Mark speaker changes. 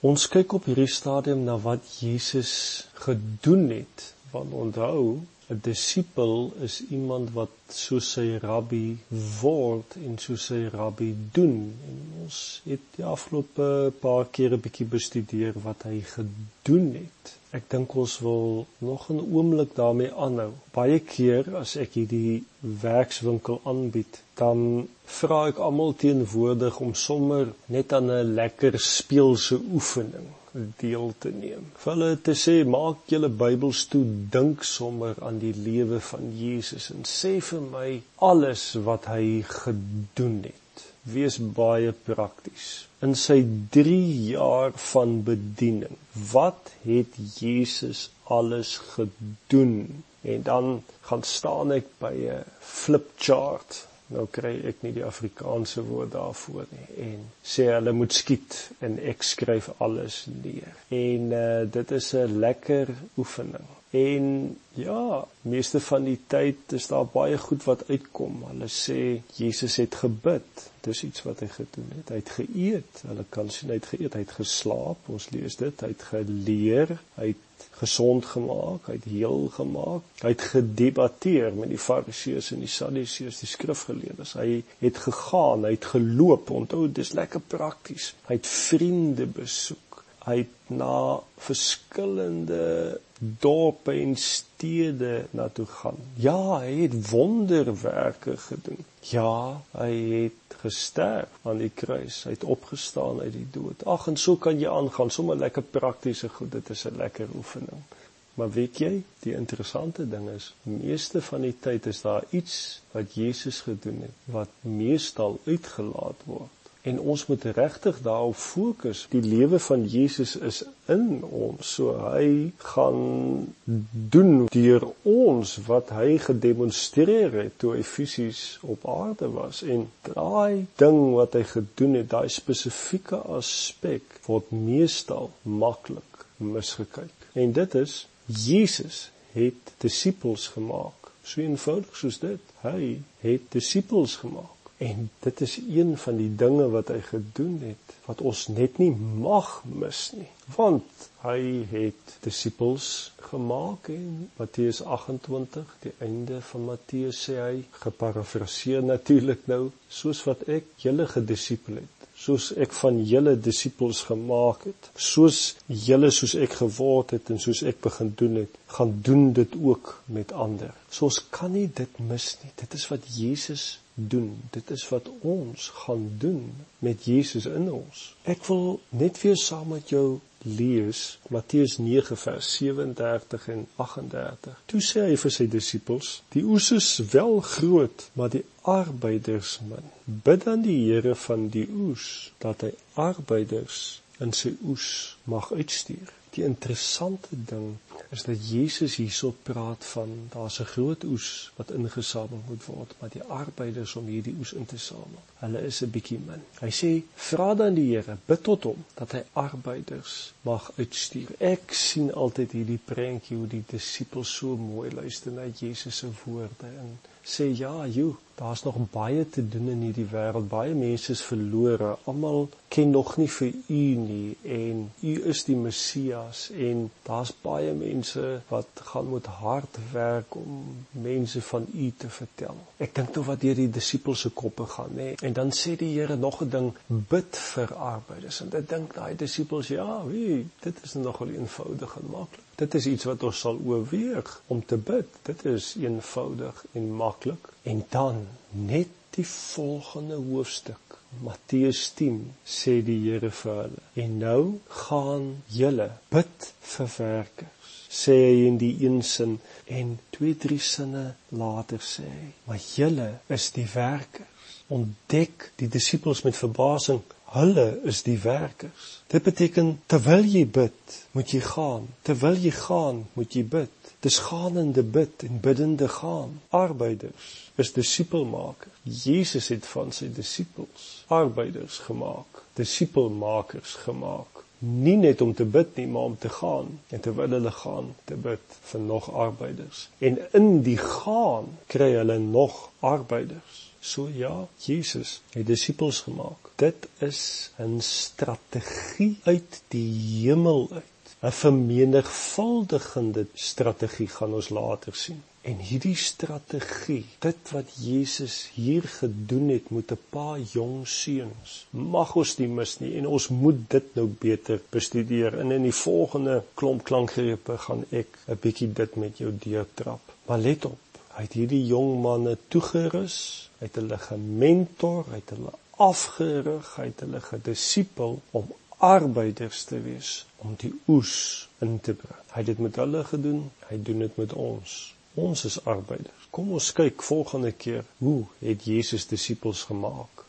Speaker 1: Ons kyk op hierdie stadium na wat Jesus gedoen het. Want onthou, 'n disipel is iemand wat soos sy rabbi word en soos sy rabbi doen. En ons het die afgelope paar kere 'n bietjie bestudeer wat hy gedoen het. Ek dink ons wil nog 'n oomblik daarmee aanhou. Baie keer as ek hierdie werkswinkel aanbied, dan vra ek almal teenwoordig om sommer net aan 'n lekker speelse oefening deel te neem. Vir hulle te sê, maak julle Bybels toe, dink sommer aan die lewe van Jesus en sê vir my alles wat hy gedoen het. Wees baie prakties. In sy 3 jaar van bediening, wat het Jesus alles gedoen? En dan gaan staan ek by 'n flipchart nou kry ek nie die Afrikaanse woord daarvoor nie en sê hulle moet skiet en ek skryf alles neer. En uh, dit is 'n lekker oefening. En ja, meeste van die tyd is daar baie goed wat uitkom. Hulle sê Jesus het gebid. Dis iets wat hy gedoen het. Hy het geëet. Hulle kan sien hy het geëet, hy het geslaap. Ons lees dit. Hy het geleer, hy het gesond gemaak, hy het heel gemaak. Hy het gedebatteer met die Fariseërs en die Sadduseërs, die skrifgeleerdes. Hy het gegaan, hy het geloop. Onthou, dis lekker prakties. Hy het vriende besoek. Hy het na verskillende dorpe en stede na toe gaan. Ja, hy het wonderwerke gedoen. Ja, hy het gesterf aan die kruis. Hy het opgestaan uit die dood. Ag, en so kan jy aangaan, sommer lekker praktiese goed. Dit is 'n lekker oefening. Maar weet jy, die interessante ding is, meeste van die tyd is daar iets wat Jesus gedoen het wat meestal uitgelaat word en ons moet regtig daarop fokus. Die lewe van Jesus is in ons. So hy gaan doen deur ons wat hy gedemonstreer het toe hy fisies op aarde was en daai ding wat hy gedoen het, daai spesifieke aspek word meestal maklik misgekyk. En dit is Jesus het disippels gemaak. So eenvoudig soos dit. Hy het disippels gemaak. En dit is een van die dinge wat hy gedoen het wat ons net nie mag mis nie. Want hy het disippels gemaak en Matteus 28, die einde van Matteus sê hy, geparafraseer natuurlik nou, soos wat ek julle gedisipel het soos ek van julle disippels gemaak het, soos julle soos ek geword het en soos ek begin doen het, gaan doen dit ook met ander. So ons kan nie dit mis nie. Dit is wat Jesus doen. Dit is wat ons gaan doen met Jesus in ons. Ek wil net weer saam met jou lees Matteus 9 vers 37 en 38. Toe sê hy vir sy disippels: "Die oes is wel groot, maar die arbeiders min. Bid aan die Here van die oes dat hy arbeiders in sy oes mag uitstuur." Die interessante ding is dat Jesus hierso praat van daar's 'n groot oes wat ingesamel moet word, maar die arbeiders om hierdie oes in te samel, hulle is 'n bietjie min. Hy sê: "Vra dan die Here, bid tot hom dat hy arbeiders mag uitstuur." Ek sien altyd hierdie prentjie hoe die disippels so mooi luister na Jesus se woorde en sê: "Ja, joe, daar's nog baie te doen in hierdie wêreld. Baie mense is verlore. Almal ken nog nie vir U nie en U is die Messias en daar's baie mense wat gaan moet hard werk om mense van U te vertel. Ek dink toe wat deur die disippels se koppe gaan, nê. En dan sê die Here nog 'n ding, bid vir arbeiders. En ek dink daai disippels, ja, wie, dit is nogal eenvoudig en maklik. Dit is iets wat ons sal oorweeg om te bid. Dit is eenvoudig en maklik. En dan net die volgende hoofstuk Matteus 10 sê die Here vir hulle en nou gaan julle bid vir werkers sê hy in die een sin en twee drie sinne later sê hy maar julle is die werkers ontdek die disippels met verbasing hulle is die werkers dit beteken terwyl jy bid moet jy gaan terwyl jy gaan moet jy bid Dis gaande bid en biddende gaan. Arbeiders is disipelmakers. Jesus het van sy disippels arbeiders gemaak, disipelmakers gemaak. Nie net om te bid nie, maar om te gaan en terwyl hulle gaan te bid vir nog arbeiders. En in die gaan kry hulle nog arbeiders. So ja, Jesus het disippels gemaak. dit is 'n strategie uit die hemel uit. 'n Vermenigvuldigende strategie gaan ons later sien. En hierdie strategie, dit wat Jesus hier gedoen het met 'n paar jong seuns, mag ons nie mis nie en ons moet dit nou beter bestudeer. En in die volgende klomp klankgrepe gaan ek 'n bietjie dit met jou deurtrap. Maar let op, hy het hierdie jong manne toegerus, hy het hulle gementor, hy het hulle afgerig, hy het hulle gedisipel om arbeiders te wees om die oes in te bring. Hy het dit met hulle gedoen, hy doen dit met ons. Ons is arbeiders. Kom ons kyk volgende keer hoe het Jesus disippels gemaak?